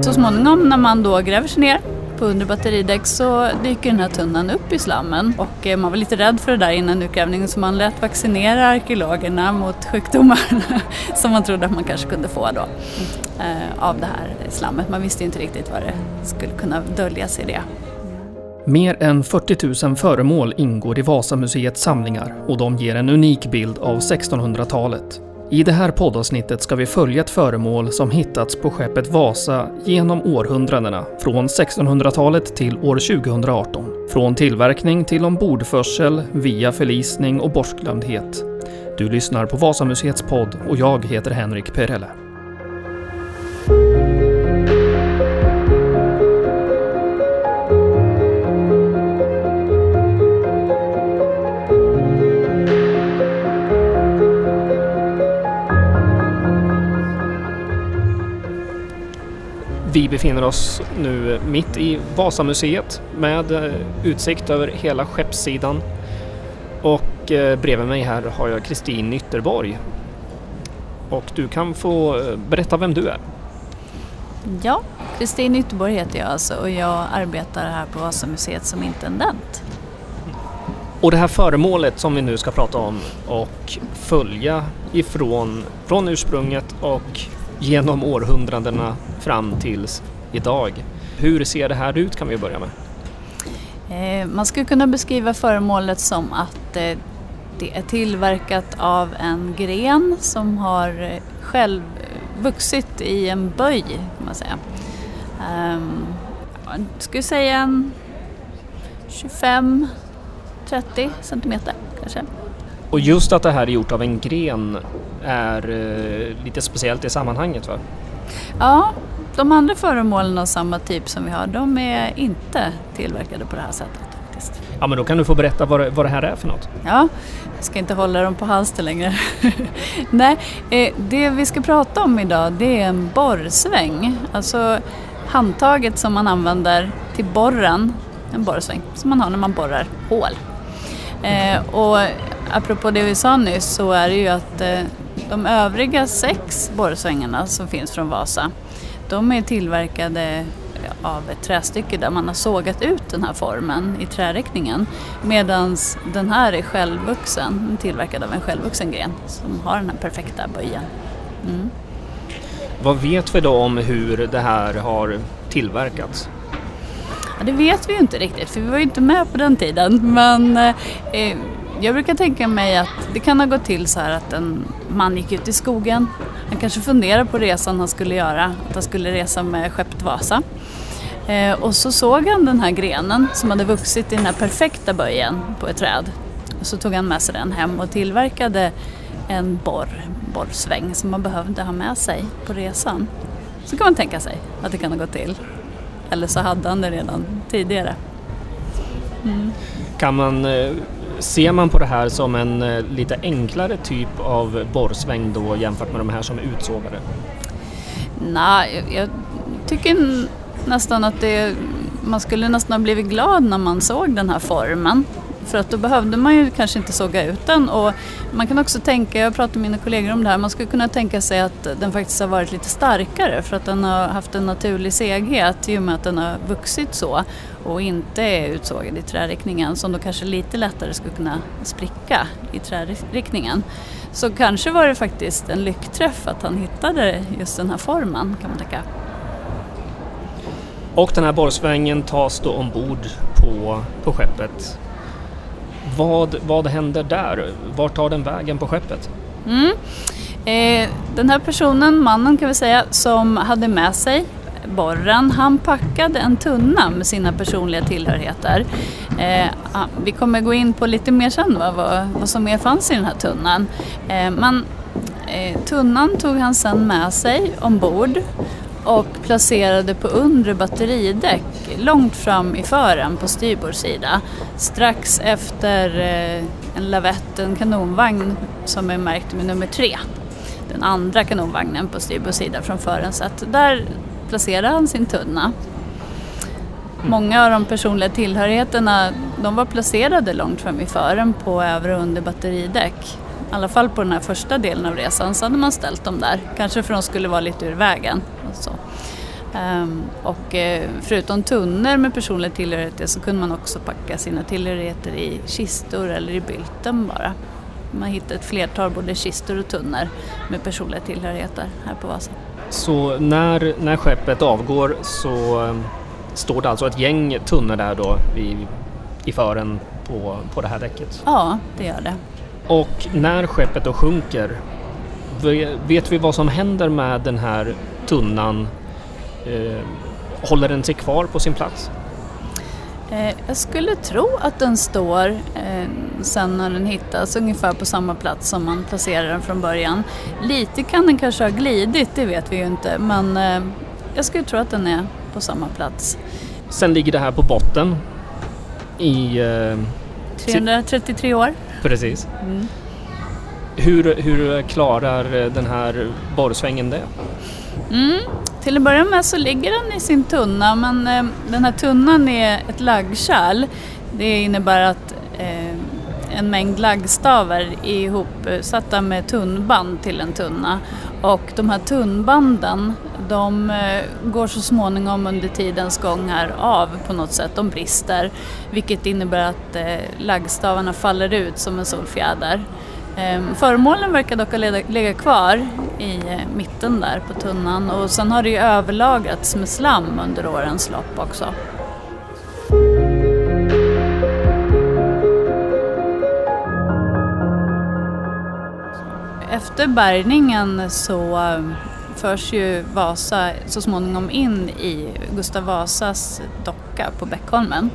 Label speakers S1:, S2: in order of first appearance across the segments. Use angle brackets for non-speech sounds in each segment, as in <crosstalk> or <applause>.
S1: Så småningom när man då gräver sig ner på under batteridäck så dyker den här tunnan upp i slammen och eh, man var lite rädd för det där innan utgrävningen så man lät vaccinera arkeologerna mot sjukdomar <laughs> som man trodde att man kanske kunde få då eh, av det här slammet. Man visste inte riktigt vad det skulle kunna dölja sig i det.
S2: Mer än 40 000 föremål ingår i Vasamuseets samlingar och de ger en unik bild av 1600-talet. I det här poddavsnittet ska vi följa ett föremål som hittats på skeppet Vasa genom århundradena, från 1600-talet till år 2018. Från tillverkning till ombordförsel, via förlisning och bortglömdhet. Du lyssnar på Vasamuseets podd och jag heter Henrik Perelle. Oss nu mitt i Vasamuseet med eh, utsikt över hela skeppssidan. Och eh, bredvid mig här har jag Kristin Nytterborg. Och du kan få eh, berätta vem du är.
S1: Ja, Kristin Nytterborg heter jag alltså och jag arbetar här på Vasamuseet som intendent.
S2: Och det här föremålet som vi nu ska prata om och följa ifrån från ursprunget och genom århundradena fram tills idag. Hur ser det här ut kan vi börja med?
S1: Eh, man skulle kunna beskriva föremålet som att eh, det är tillverkat av en gren som har eh, själv vuxit i en böj kan man säga. Ehm, jag skulle säga en 25-30 centimeter kanske.
S2: Och just att det här är gjort av en gren är lite speciellt i sammanhanget va?
S1: Ja, de andra föremålen av samma typ som vi har, de är inte tillverkade på det här sättet. Faktiskt.
S2: Ja, men då kan du få berätta vad det, vad det här är för något.
S1: Ja, jag ska inte hålla dem på halster längre. <laughs> Nej, eh, det vi ska prata om idag det är en borrsväng. Alltså handtaget som man använder till borren, en borrsväng som man har när man borrar hål. Eh, och apropå det vi sa nyss så är det ju att eh, de övriga sex borrsvängarna som finns från Vasa, de är tillverkade av ett trästycke där man har sågat ut den här formen i träräckningen. Medan den här är självvuxen, tillverkad av en självvuxen gren som har den här perfekta böjen. Mm.
S2: Vad vet vi då om hur det här har tillverkats?
S1: Ja, det vet vi ju inte riktigt för vi var ju inte med på den tiden. Men eh, jag brukar tänka mig att det kan ha gått till så här att en man gick ut i skogen. Han kanske funderade på resan han skulle göra, att han skulle resa med skeppet Vasa. Eh, och så såg han den här grenen som hade vuxit i den här perfekta böjen på ett träd. Och så tog han med sig den hem och tillverkade en borr, borrsväng som man behövde ha med sig på resan. Så kan man tänka sig att det kan ha gått till. Eller så hade han det redan tidigare.
S2: Mm. Kan man eh, Ser man på det här som en eh, lite enklare typ av borrsväng då jämfört med de här som är utsågade?
S1: Nej, jag tycker nästan att det, man skulle nästan ha blivit glad när man såg den här formen. För att då behövde man ju kanske inte såga ut den och man kan också tänka, jag pratar med mina kollegor om det här, man skulle kunna tänka sig att den faktiskt har varit lite starkare för att den har haft en naturlig seghet i och med att den har vuxit så och inte är utsågad i träriktningen som då kanske lite lättare skulle kunna spricka i träriktningen. Så kanske var det faktiskt en lyckträff att han hittade just den här formen kan man tänka.
S2: Och den här borrsvängen tas då ombord på, på skeppet. Vad, vad händer där? Vart tar den vägen på skeppet?
S1: Mm. Eh, den här personen, mannen kan vi säga, som hade med sig borren, han packade en tunna med sina personliga tillhörigheter. Eh, ah, vi kommer gå in på lite mer sen va, vad, vad som mer fanns i den här tunnan. Eh, men eh, tunnan tog han sen med sig ombord och placerade på undre batteridäck långt fram i fören på styrbord sida. Strax efter eh, en lavett, en kanonvagn som är märkt med nummer tre. Den andra kanonvagnen på styrbord sida från fören. Så att där placerade han sin tunna. Många av de personliga tillhörigheterna de var placerade långt fram i fören på över och under batteridäck. I alla fall på den här första delen av resan så hade man ställt dem där. Kanske för att de skulle vara lite ur vägen. Och så. Ehm, och eh, förutom tunnor med personliga tillhörigheter så kunde man också packa sina tillhörigheter i kistor eller i bylten bara. Man hittade ett flertal både kistor och tunnor med personliga tillhörigheter här på Vasa.
S2: Så när, när skeppet avgår så um, står det alltså ett gäng tunnor där då i, i fören på, på det här däcket?
S1: Ja, det gör det.
S2: Och när skeppet då sjunker, vet vi vad som händer med den här tunnan? Eh, håller den sig kvar på sin plats?
S1: Eh, jag skulle tro att den står eh, sen när den hittas ungefär på samma plats som man placerade den från början. Lite kan den kanske ha glidit, det vet vi ju inte, men eh, jag skulle tro att den är på samma plats.
S2: Sen ligger det här på botten i...
S1: 333 år.
S2: Precis. Mm. Hur, hur klarar den här borrsvängen det?
S1: Mm. Till att börja med så ligger den i sin tunna men eh, den här tunnan är ett laggkärl. Det innebär att eh, en mängd laggstavar är ihopsatta med tunnband till en tunna och de här tunnbanden de eh, går så småningom under tidens gång här av på något sätt, de brister vilket innebär att eh, laggstavarna faller ut som en solfjäder. Ehm, föremålen verkar dock ha legat kvar i eh, mitten där på tunnan och sen har det ju överlagrats med slam under årens lopp också. Efter bärgningen så ehm, förs ju Vasa så småningom in i Gustav Vasas docka på Beckholmen.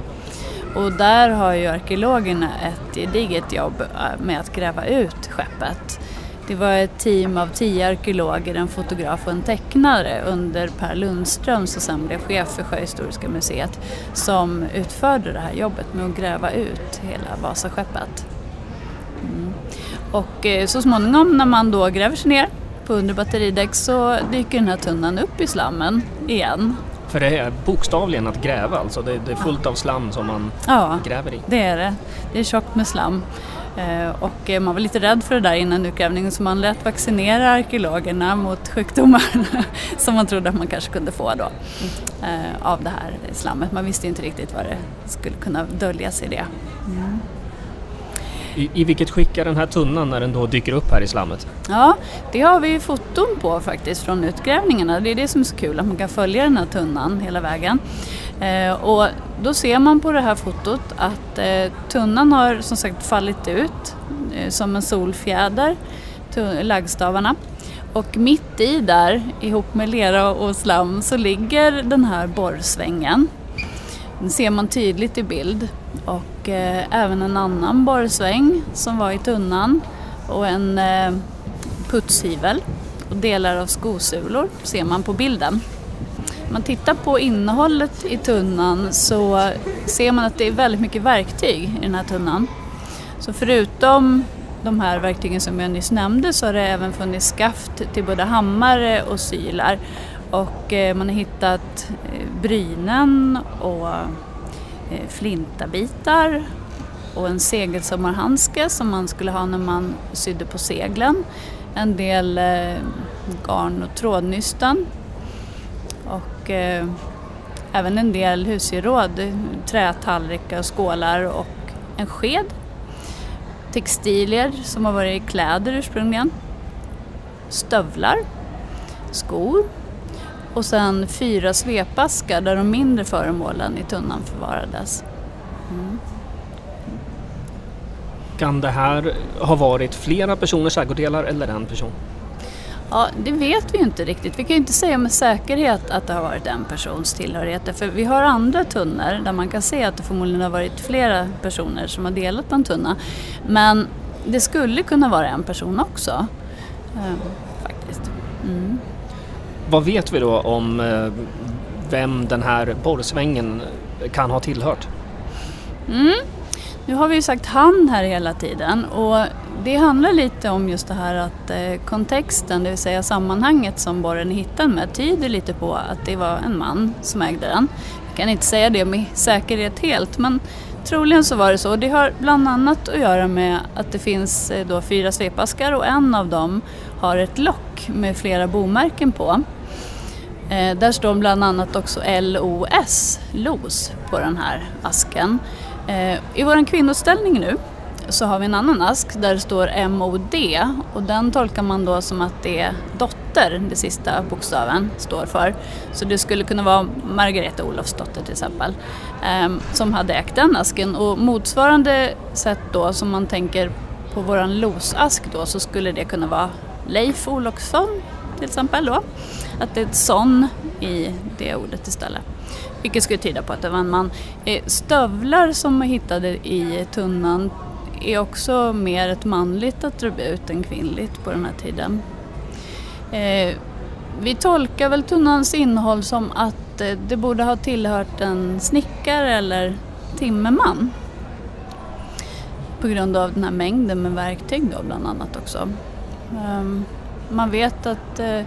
S1: Och där har ju arkeologerna ett gediget jobb eh, med att gräva ut skeppet. Det var ett team av tio arkeologer, en fotograf och en tecknare under Per Lundström som sen blev chef för Sjöhistoriska museet som utförde det här jobbet med att gräva ut hela Vasaskeppet. Mm. Och eh, så småningom när man då gräver sig ner på under batteridäck så dyker den här tunnan upp i slammen igen
S2: för det är bokstavligen att gräva alltså? Det, det är fullt av slam som man
S1: ja,
S2: gräver i?
S1: Ja, det är det. Det är tjockt med slam. Eh, och eh, man var lite rädd för det där innan utgrävningen så man lät vaccinera arkeologerna mot sjukdomar <laughs> som man trodde att man kanske kunde få då eh, av det här slammet. Man visste inte riktigt vad det skulle kunna dölja sig i det. Mm.
S2: I, I vilket skick är den här tunnan när den då dyker upp här i slammet?
S1: Ja, det har vi foton på faktiskt från utgrävningarna. Det är det som är så kul, att man kan följa den här tunnan hela vägen. Eh, och då ser man på det här fotot att eh, tunnan har som sagt fallit ut eh, som en solfjäder, laggstavarna. Och mitt i där, ihop med lera och slam, så ligger den här borrsvängen. Den ser man tydligt i bild och eh, även en annan borrsväng som var i tunnan och en eh, putshyvel och delar av skosulor ser man på bilden. Om man tittar på innehållet i tunnan så ser man att det är väldigt mycket verktyg i den här tunnan. Så förutom de här verktygen som jag nyss nämnde så har det även funnits skaft till både hammare och sylar och eh, man har hittat eh, brynen och Eh, flintabitar och en segelsommarhandske som man skulle ha när man sydde på seglen. En del eh, garn och trådnystan och eh, även en del husgeråd, trätallrikar och skålar och en sked. Textilier som har varit kläder ursprungligen. Stövlar, skor och sen fyra svepaskar där de mindre föremålen i tunnan förvarades. Mm.
S2: Kan det här ha varit flera personers ägodelar eller en person?
S1: Ja, det vet vi ju inte riktigt. Vi kan ju inte säga med säkerhet att det har varit en persons tillhörigheter för vi har andra tunnor där man kan se att det förmodligen har varit flera personer som har delat på en tunna. Men det skulle kunna vara en person också. Eh, faktiskt. Mm.
S2: Vad vet vi då om eh, vem den här borrsvängen kan ha tillhört?
S1: Mm. Nu har vi ju sagt han här hela tiden och det handlar lite om just det här att eh, kontexten, det vill säga sammanhanget som borren är hittad med, tyder lite på att det var en man som ägde den. Jag kan inte säga det med säkerhet helt men troligen så var det så. Det har bland annat att göra med att det finns eh, då fyra svepaskar och en av dem har ett lock med flera bomärken på. Eh, där står bland annat också LOS, LOS, på den här asken. Eh, I vår kvinnoställning nu så har vi en annan ask där det står MOD och den tolkar man då som att det är dotter, det sista bokstaven står för. Så det skulle kunna vara Margareta Olofsdotter till exempel, eh, som hade ägt den asken och motsvarande sätt då som man tänker på våran losask då så skulle det kunna vara Leif Olofsson till exempel då. Att det är ett son i det ordet istället. Vilket skulle tyda på att det var en man. Eh, stövlar som man hittade i tunnan är också mer ett manligt attribut än kvinnligt på den här tiden. Eh, vi tolkar väl tunnans innehåll som att eh, det borde ha tillhört en snickare eller timmerman. På grund av den här mängden med verktyg då bland annat också. Ehm, man vet att eh,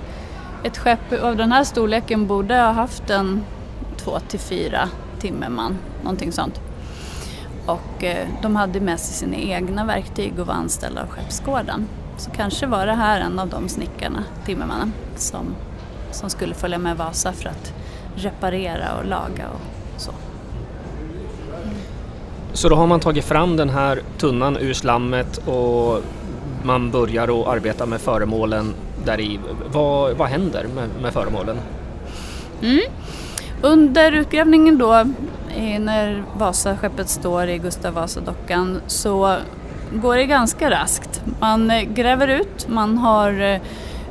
S1: ett skepp av den här storleken borde ha haft en två till fyra timmerman, någonting sånt. Och eh, de hade med sig sina egna verktyg och var anställda av Skeppsgården. Så kanske var det här en av de snickarna, timmermannen, som, som skulle följa med Vasa för att reparera och laga och så.
S2: Så då har man tagit fram den här tunnan ur slammet och man börjar att arbeta med föremålen där i. Vad, vad händer med, med föremålen?
S1: Mm. Under utgrävningen då, när Vasaskeppet står i Gustav Vasa-dockan, så går det ganska raskt. Man eh, gräver ut, man har eh,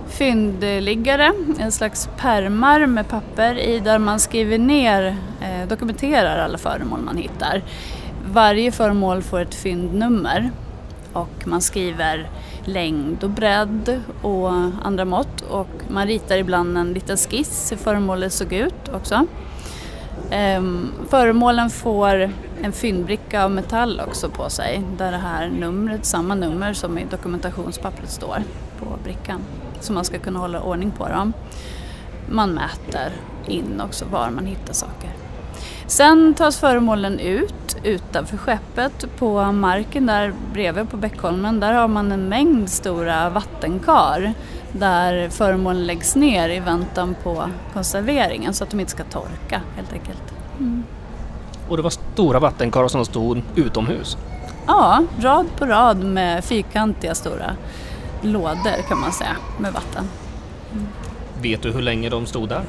S1: fyndliggare, en slags permar med papper i där man skriver ner, eh, dokumenterar alla föremål man hittar. Varje föremål får ett fyndnummer och man skriver längd och bredd och andra mått och man ritar ibland en liten skiss hur föremålet såg ut också. Ehm, föremålen får en fyndbricka av metall också på sig där det här numret, samma nummer som i dokumentationspappret står på brickan. Så man ska kunna hålla ordning på dem. Man mäter in också var man hittar saker. Sen tas föremålen ut utanför skeppet på marken där bredvid på Bäckholmen. Där har man en mängd stora vattenkar där föremålen läggs ner i väntan på konserveringen så att de inte ska torka helt enkelt. Mm.
S2: Och det var stora vattenkar som stod utomhus?
S1: Ja, rad på rad med fyrkantiga stora lådor kan man säga med vatten.
S2: Mm. Vet du hur länge de stod där?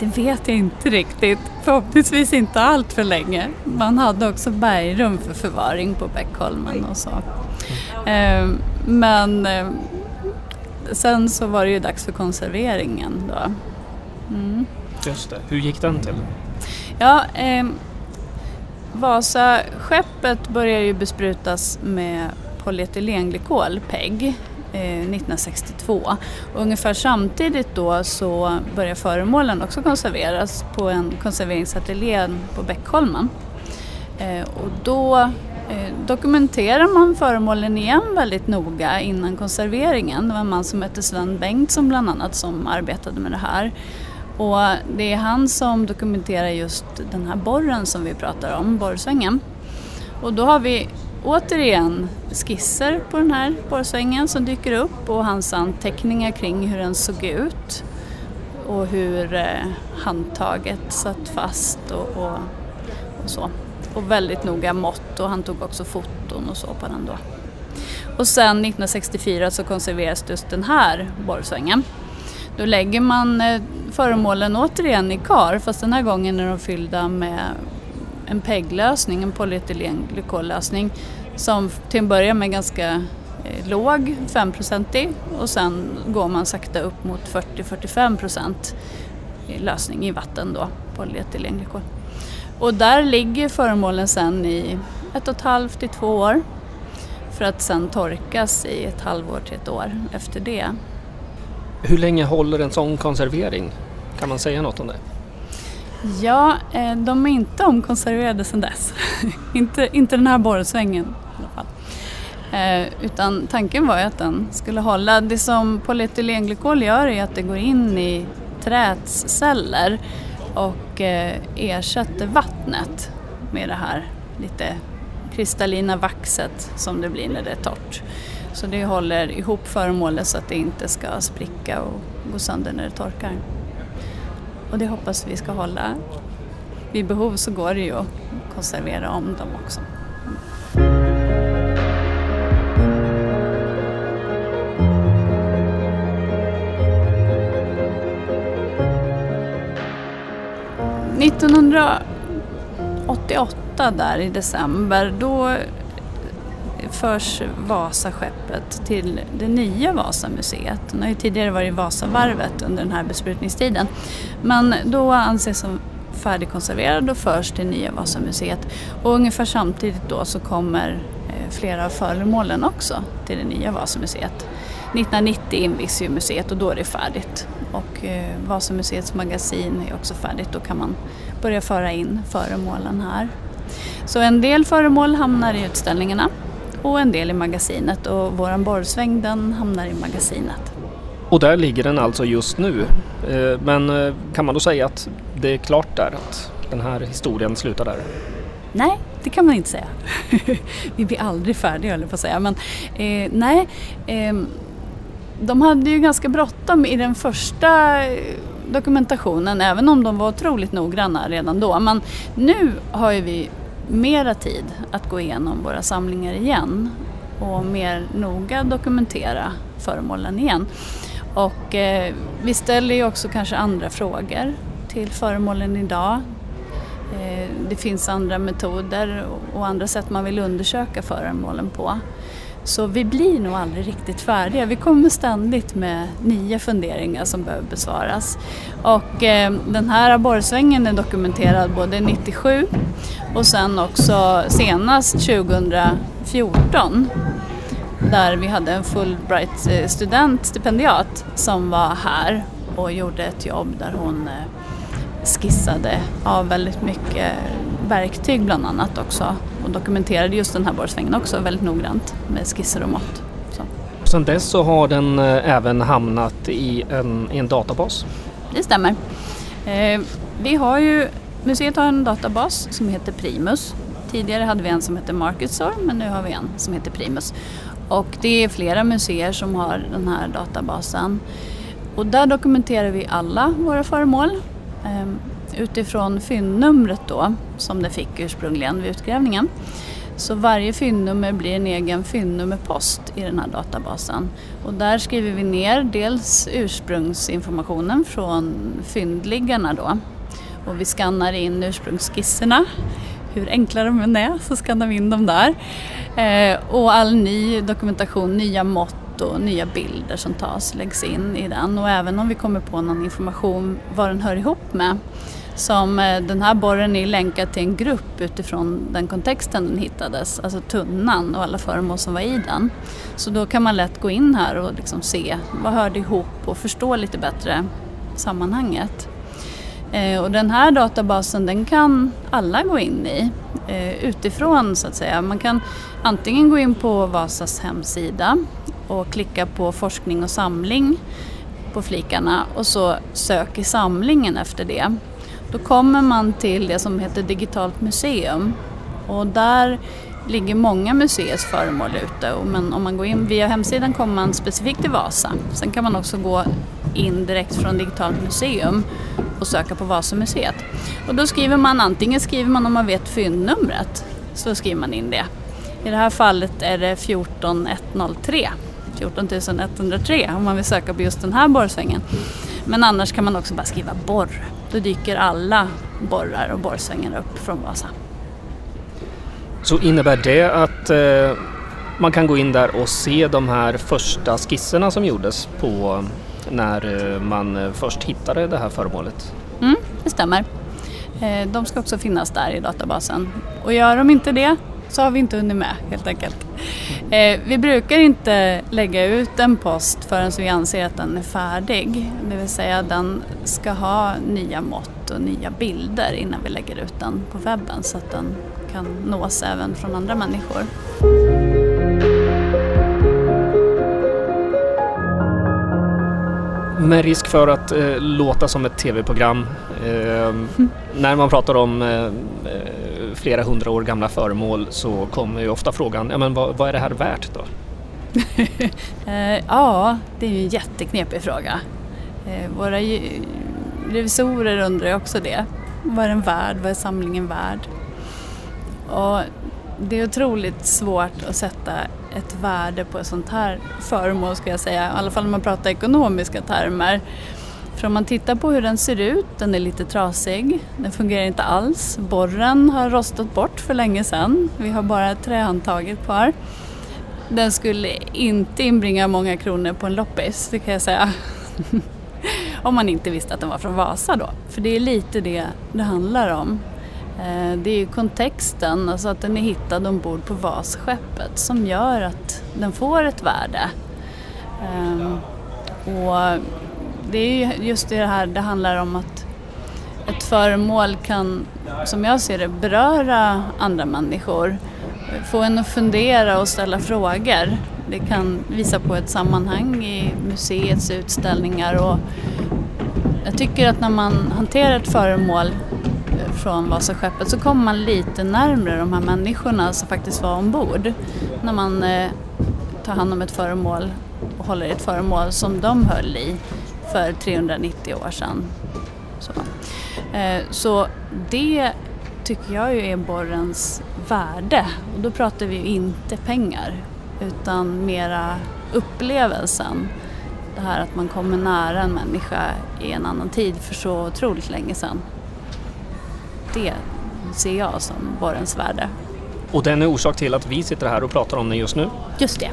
S1: Det vet jag inte riktigt. Förhoppningsvis inte allt för länge. Man hade också bergrum för förvaring på Bäckholmen och så. Mm. Men eh, sen så var det ju dags för konserveringen då.
S2: Mm. Just det. Hur gick den till?
S1: Ja, eh, Vasaskeppet började ju besprutas med polyetylenglykol, PEG, Eh, 1962. Och ungefär samtidigt då så börjar föremålen också konserveras på en konserveringsateljé på Bäckholmen. Eh, och då eh, dokumenterar man föremålen igen väldigt noga innan konserveringen. Det var en man som hette Sven Bengtsson bland annat som arbetade med det här. Och det är han som dokumenterar just den här borren som vi pratar om, borrsvängen. Och då har vi återigen skisser på den här borrsvängen som dyker upp och hans anteckningar kring hur den såg ut och hur eh, handtaget satt fast och, och, och, så. Och väldigt noga mått och han tog också foton och så på den då. Och sen 1964 så konserveras just den här borrsvängen. Då lägger man eh, föremålen återigen i kar fast den här gången är de fyllda med en PEG-lösning, en polyetylenglykollösning som till en början med ganska eh, låg, 5-procentig och sen går man sakta upp mot 40-45 procent lösning i vatten då, polyetylenglykol. Och där ligger föremålen sen i ett och ett halvt till två år för att sen torkas i ett halvår till ett år efter det.
S2: Hur länge håller en sån konservering? Kan man säga något om det?
S1: Ja, eh, de är inte omkonserverade sedan dess. <laughs> inte, inte den här borrsvängen i alla fall. Eh, utan tanken var ju att den skulle hålla. Det som polyetylenglykol gör är att det går in i träets celler och eh, ersätter vattnet med det här lite kristallina vaxet som det blir när det är torrt. Så det håller ihop föremålet så att det inte ska spricka och gå sönder när det torkar och det hoppas vi ska hålla. Vid behov så går det ju att konservera om dem också. 1988 där i december då förs Vasaskeppet till det nya Vasamuseet. Den har ju tidigare varit Vasavarvet under den här besprutningstiden. Men då anses som färdigkonserverad och förs till nya Vasamuseet. Och ungefär samtidigt då så kommer eh, flera av föremålen också till det nya Vasamuseet. 1990 invigs ju museet och då är det färdigt. Och eh, Vasamuseets magasin är också färdigt, då kan man börja föra in föremålen här. Så en del föremål hamnar i utställningarna och en del i magasinet och våran borrsväng den hamnar i magasinet.
S2: Och där ligger den alltså just nu. Eh, men eh, kan man då säga att det är klart där, att den här historien slutar där?
S1: Nej, det kan man inte säga. <laughs> Vi blir aldrig färdiga höll på att säga. Men eh, nej, eh, de hade ju ganska bråttom i den första dokumentationen även om de var otroligt noggranna redan då. Men nu har ju vi mera tid att gå igenom våra samlingar igen och mer noga dokumentera föremålen igen. Och eh, vi ställer ju också kanske andra frågor till föremålen idag. Eh, det finns andra metoder och andra sätt man vill undersöka föremålen på. Så vi blir nog aldrig riktigt färdiga. Vi kommer ständigt med nya funderingar som behöver besvaras. Och eh, den här borrsvängen är dokumenterad både 97 och sen också senast 2014 där vi hade en Fulbright-student, eh, stipendiat, som var här och gjorde ett jobb där hon eh, skissade av väldigt mycket verktyg bland annat också och dokumenterade just den här borrsvängen också väldigt noggrant med skisser och mått. Så.
S2: Sen dess så har den eh, även hamnat i en, i en databas?
S1: Det stämmer. Eh, vi har ju, museet har en databas som heter Primus. Tidigare hade vi en som hette Marketsor men nu har vi en som heter Primus. Och det är flera museer som har den här databasen. Och där dokumenterar vi alla våra föremål. Utifrån fyndnumret då, som det fick ursprungligen vid utgrävningen. Så varje fyndnummer blir en egen fyndnummerpost i den här databasen. Och där skriver vi ner dels ursprungsinformationen från fyndliggarna då. Och vi skannar in ursprungsskisserna. Hur enkla de än är så skannar vi in dem där. Eh, och all ny dokumentation, nya mått och nya bilder som tas läggs in i den. Och även om vi kommer på någon information vad den hör ihop med som eh, den här borren är länkad till en grupp utifrån den kontexten den hittades, alltså tunnan och alla föremål som var i den. Så då kan man lätt gå in här och liksom se vad hörde ihop och förstå lite bättre sammanhanget. Eh, och den här databasen den kan alla gå in i eh, utifrån så att säga. Man kan antingen gå in på Vasas hemsida och klicka på forskning och samling på flikarna och så sök i samlingen efter det. Då kommer man till det som heter Digitalt museum och där ligger många museers föremål ute. Men om man går in via hemsidan kommer man specifikt till Vasa. Sen kan man också gå in direkt från Digitalt museum och söka på Vasamuseet. Och då skriver man antingen skriver man om man vet fyndnumret så skriver man in det. I det här fallet är det 14103. 14 103 om man vill söka på just den här borrsvängen. Men annars kan man också bara skriva borr. Då dyker alla borrar och borrsvängar upp från Vasa.
S2: Så innebär det att eh, man kan gå in där och se de här första skisserna som gjordes på när eh, man eh, först hittade det här föremålet?
S1: Mm, det stämmer. Eh, de ska också finnas där i databasen. Och gör de inte det så har vi inte hunnit med helt enkelt. Eh, vi brukar inte lägga ut en post förrän vi anser att den är färdig. Det vill säga den ska ha nya mått och nya bilder innan vi lägger ut den på webben så att den kan nås även från andra människor.
S2: Med risk för att eh, låta som ett tv-program. Eh, mm. När man pratar om eh, eh, flera hundra år gamla föremål så kommer ju ofta frågan, ja men vad, vad är det här värt då? <laughs>
S1: Eh, ja, det är ju en jätteknepig fråga. Eh, våra revisorer undrar ju också det. Vad är den värd? Vad är samlingen värd? Och det är otroligt svårt att sätta ett värde på ett sånt här föremål ska jag säga, i alla fall om man pratar ekonomiska termer. För om man tittar på hur den ser ut, den är lite trasig, den fungerar inte alls. Borren har rostat bort för länge sedan, vi har bara trähandtaget kvar. Den skulle inte inbringa många kronor på en loppis, det kan jag säga. <laughs> om man inte visste att den var från Vasa då, för det är lite det det handlar om. Eh, det är ju kontexten, alltså att den är hittad ombord på Vasskeppet som gör att den får ett värde. Ehm, och det är ju just det här det handlar om att ett föremål kan, som jag ser det, beröra andra människor. Få en att fundera och ställa frågor. Det kan visa på ett sammanhang i museets utställningar och jag tycker att när man hanterar ett föremål eh, från Vasaskeppet så kommer man lite närmre de här människorna som faktiskt var ombord. När man eh, tar hand om ett föremål och håller i ett föremål som de höll i för 390 år sedan. Så, eh, så det tycker jag ju är borrens värde och då pratar vi ju inte pengar utan mera upplevelsen. Det här att man kommer nära en människa i en annan tid för så otroligt länge sedan det ser jag som borrens värde.
S2: Och den är orsak till att vi sitter här och pratar om den just nu?
S1: Just det.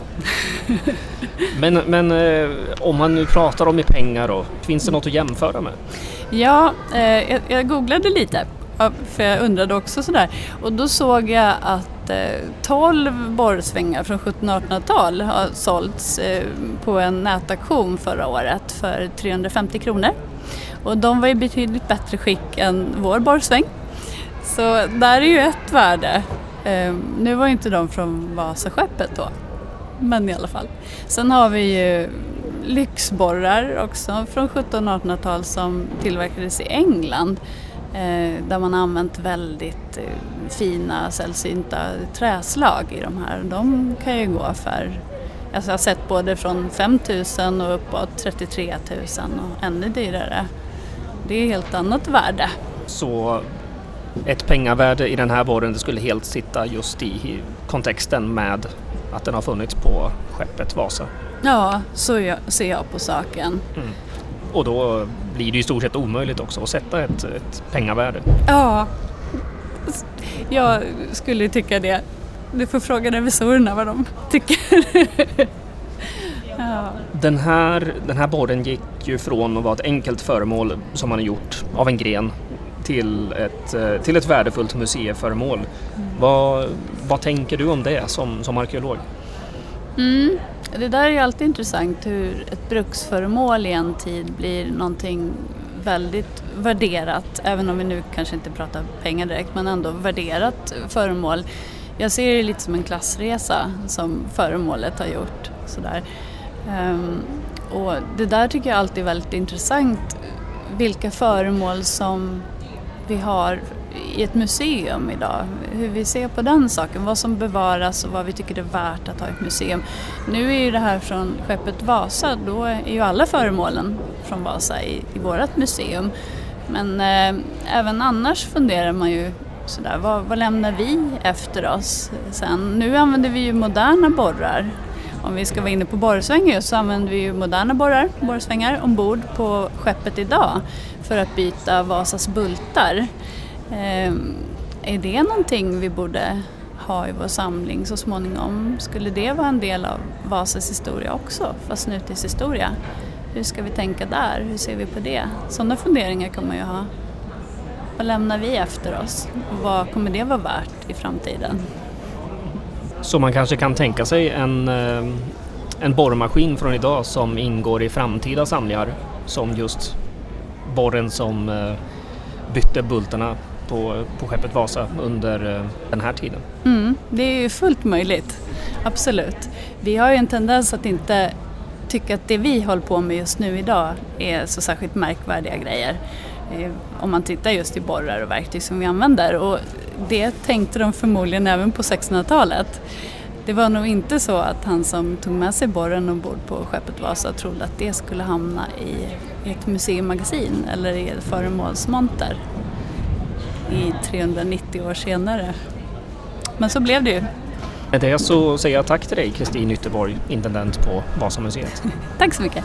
S1: <laughs>
S2: men men eh, om man nu pratar om i pengar då, finns det något att jämföra med?
S1: Ja, eh, jag, jag, googlade lite för jag undrade också sådär och då såg jag att eh, 12 borrsvängar från 1700-1800-tal har sålts eh, på en nätaktion förra året för 350 kronor. Och de var i betydligt bättre skick än vår borrsväng. Så där är ju ett värde. Ehm, nu var inte de från Vasaskeppet då, men i alla fall. Sen har vi ju lyxborrar också från 1700-1800-tal som tillverkades i England eh, där man använt väldigt eh, fina sällsynta träslag i de här. De kan ju gå för, alltså jag har sett både från 5 000 och uppåt 33 000 och ännu dyrare. Det är ett helt annat värde.
S2: Så ett pengavärde i den här borren det skulle helt sitta just i kontexten med att den har funnits på skeppet Vasa.
S1: Ja, så ser jag på saken. Mm.
S2: Och då blir det i stort sett omöjligt också att sätta ett, ett pengavärde.
S1: Ja, jag skulle tycka det. Du får fråga revisorerna vad de tycker.
S2: ja. den, här, den här borren gick ju från att vara ett enkelt föremål som man har gjort av en gren till ett, eh, till ett värdefullt museiföremål. Mm. Vad, vad tänker du om det som, som arkeolog?
S1: Mm. Det där är ju alltid intressant hur ett bruksföremål i en tid blir någonting väldigt värderat, även om vi nu kanske inte pratar pengar direkt, men ändå värderat föremål. Jag ser det lite som en klassresa som föremålet har gjort. Sådär. Um, och det där tycker jag alltid är väldigt intressant, vilka föremål som vi har i ett museum idag. Hur vi ser på den saken, vad som bevaras och vad vi tycker är värt att ha i ett museum. Nu är ju det här från skeppet Vasa, då är ju alla föremålen från Vasa i, i vårt museum. Men eh, även annars funderar man ju sådär, vad, vad lämnar vi efter oss sen? Nu använder vi ju moderna borrar om vi ska vara inne på borrsvängar så använder vi ju moderna borrar, borrsvängar ombord på skeppet idag för att byta Vasas bultar. Eh, är det någonting vi borde ha i vår samling så småningom? Skulle det vara en del av Vasas historia också, fast nutidshistoria? Hur ska vi tänka där? Hur ser vi på det? Sådana funderingar kan man ju ha. Vad lämnar vi efter oss? Vad kommer det vara värt i framtiden?
S2: Så man kanske kan tänka sig en, eh, en borrmaskin från idag som ingår i framtida samlingar som just borren som eh, bytte bultarna på, på skeppet Vasa under eh, den här tiden.
S1: Mm, det är ju fullt möjligt, absolut. Vi har ju en tendens att inte tycka att det vi håller på med just nu idag är så särskilt märkvärdiga grejer. Om man tittar just i borrar och verktyg som vi använder och det tänkte de förmodligen även på 1600-talet. det var nog inte så att han som tog med sig borren ombord på skeppet Vasa trodde att det skulle hamna i ett museimagasin eller i ett föremålsmonter i 390 år senare. Men så blev det ju.
S2: Med det så säger jag tack till dig Kristin Ytterborg, intendent på Vasamuseet. <laughs>
S1: tack så mycket.